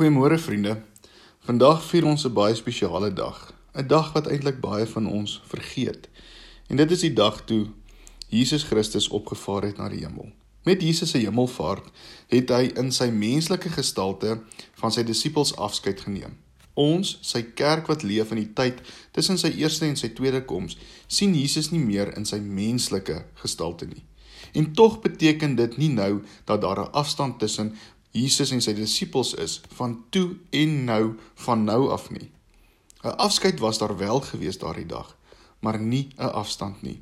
Goeiemôre vriende. Vandag vier ons 'n baie spesiale dag, 'n dag wat eintlik baie van ons vergeet. En dit is die dag toe Jesus Christus opgevaar het na die hemel. Met Jesus se hemelvaart het hy in sy menslike gestalte van sy disippels afskeid geneem. Ons, sy kerk wat leef in die tyd tussen sy eerste en sy tweede koms, sien Jesus nie meer in sy menslike gestalte nie. En tog beteken dit nie nou dat daar 'n afstand tussen Jesus en sy disippels is van toe en nou van nou af nie. 'n Afskeid was daar wel gewees daardie dag, maar nie 'n afstand nie.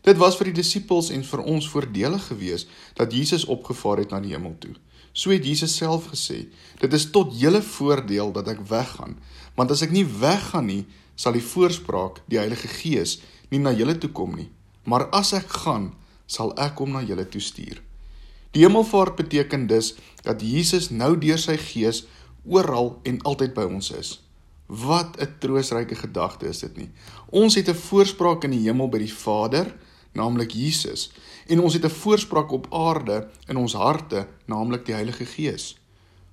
Dit was vir die disippels en vir ons voordelig gewees dat Jesus opgevaar het na die hemel toe. So het Jesus self gesê: "Dit is tot julle voordeel dat ek weggaan, want as ek nie weggaan nie, sal die voorspraak, die Heilige Gees, nie na julle toe kom nie. Maar as ek gaan, sal ek hom na julle toe stuur." Die hemelvaart beteken dus dat Jesus nou deur sy gees oral en altyd by ons is. Wat 'n troostryke gedagte is dit nie. Ons het 'n voorspraak in die hemel by die Vader, naamlik Jesus, en ons het 'n voorspraak op aarde in ons harte, naamlik die Heilige Gees.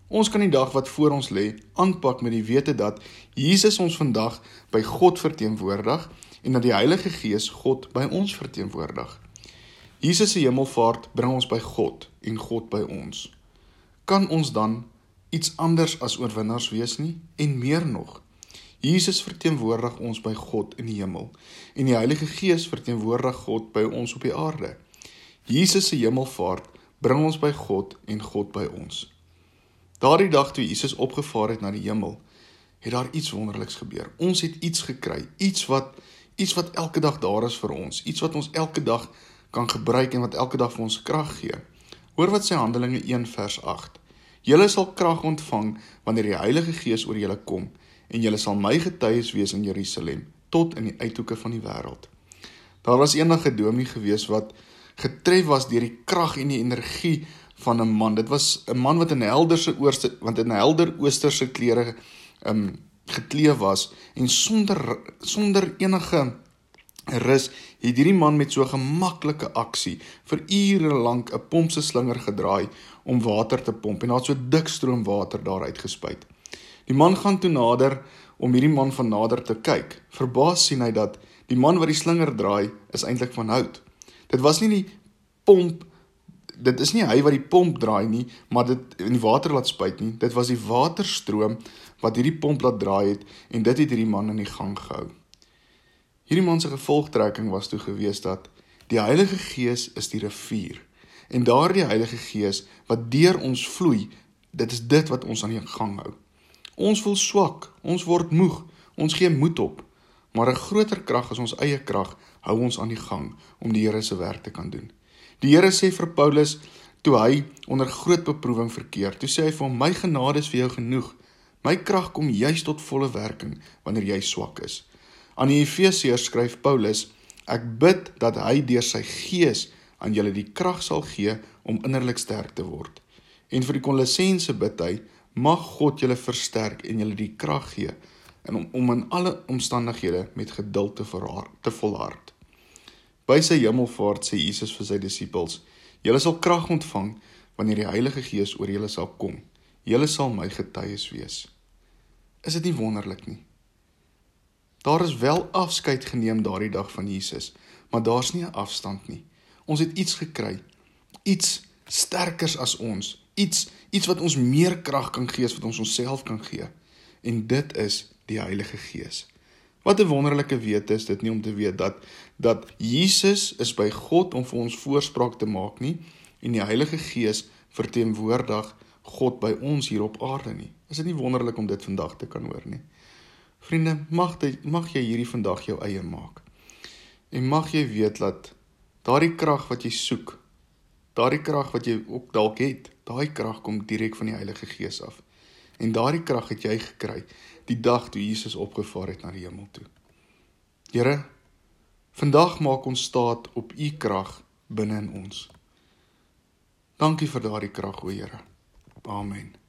Ons kan die dag wat voor ons lê aanpak met die wete dat Jesus ons vandag by God verteenwoordig en dat die Heilige Gees God by ons verteenwoordig. Jesus se hemelvaart bring ons by God en God by ons. Kan ons dan iets anders as oorwinnaars wees nie en meer nog? Jesus verteenwoordig ons by God in die hemel en die Heilige Gees verteenwoordig God by ons op die aarde. Jesus se hemelvaart bring ons by God en God by ons. Daardie dag toe Jesus opgevaar het na die hemel, het daar iets wonderliks gebeur. Ons het iets gekry, iets wat iets wat elke dag daar is vir ons, iets wat ons elke dag kan gebruik en wat elke dag vir ons krag gee. Hoor wat sê Handelinge 1 vers 8. Julle sal krag ontvang wanneer die Heilige Gees oor julle kom en julle sal my getuies wees in Jerusalem tot in die uithoeke van die wêreld. Daar was eendag 'n dominee gewees wat getref was deur die krag en die energie van 'n man. Dit was 'n man wat in helderse ooste want in helder oosterse klere um gekleed was en sonder sonder enige rus het hierdie man met so 'n gemaklike aksie vir ure lank 'n pomp se slinger gedraai om water te pomp en daar het so dik stroom water daaruit gespuit. Die man gaan toe nader om hierdie man van nader te kyk. Verbaas sien hy dat die man wat die slinger draai is eintlik van hout. Dit was nie die pomp dit is nie hy wat die pomp draai nie, maar dit in die water laat spuit nie. Dit was die waterstroom wat hierdie pomp laat draai het en dit het hierdie man in die gang gehou. Hierdie man se gevolgtrekking was toe gewees dat die Heilige Gees is die rivier en daardie Heilige Gees wat deur ons vloei, dit is dit wat ons aan die gang hou. Ons voel swak, ons word moeg, ons gee moed op, maar 'n groter krag as ons eie krag hou ons aan die gang om die Here se werk te kan doen. Die Here sê vir Paulus toe hy onder groot beproewing verkeer, toe sê hy vir hom: "My genade is vir jou genoeg. My krag kom juis tot volle werking wanneer jy swak is." Aan die Efesiërs skryf Paulus: Ek bid dat hy deur sy gees aan julle die krag sal gee om innerlik sterk te word. En vir die Kolossense bid hy: Mag God julle versterk en julle die krag gee en om om in alle omstandighede met geduld te verhard, te volhard. By sy hemelvaart sê Jesus vir sy disippels: Julle sal krag ontvang wanneer die Heilige Gees oor julle sal kom. Julle sal my getuies wees. Is dit nie wonderlik nie? Daar is wel afskeid geneem daardie dag van Jesus, maar daar's nie 'n afstand nie. Ons het iets gekry. Iets sterkers as ons. Iets iets wat ons meer krag kan gee as wat ons onsself kan gee. En dit is die Heilige Gees. Wat 'n wonderlike wete is dit nie om te weet dat dat Jesus is by God om vir ons voorspraak te maak nie en die Heilige Gees verteenwoordig God by ons hier op aarde nie. Is dit nie wonderlik om dit vandag te kan hoor nie? Vriende, mag dit mag jy hierdie vandag jou eie maak. En mag jy weet dat daardie krag wat jy soek, daardie krag wat jy ook dalk het, daai krag kom direk van die Heilige Gees af. En daardie krag het jy gekry die dag toe Jesus opgevaar het na die hemel toe. Here, vandag maak ons staat op u krag binne in ons. Dankie vir daardie krag, o Here. Amen.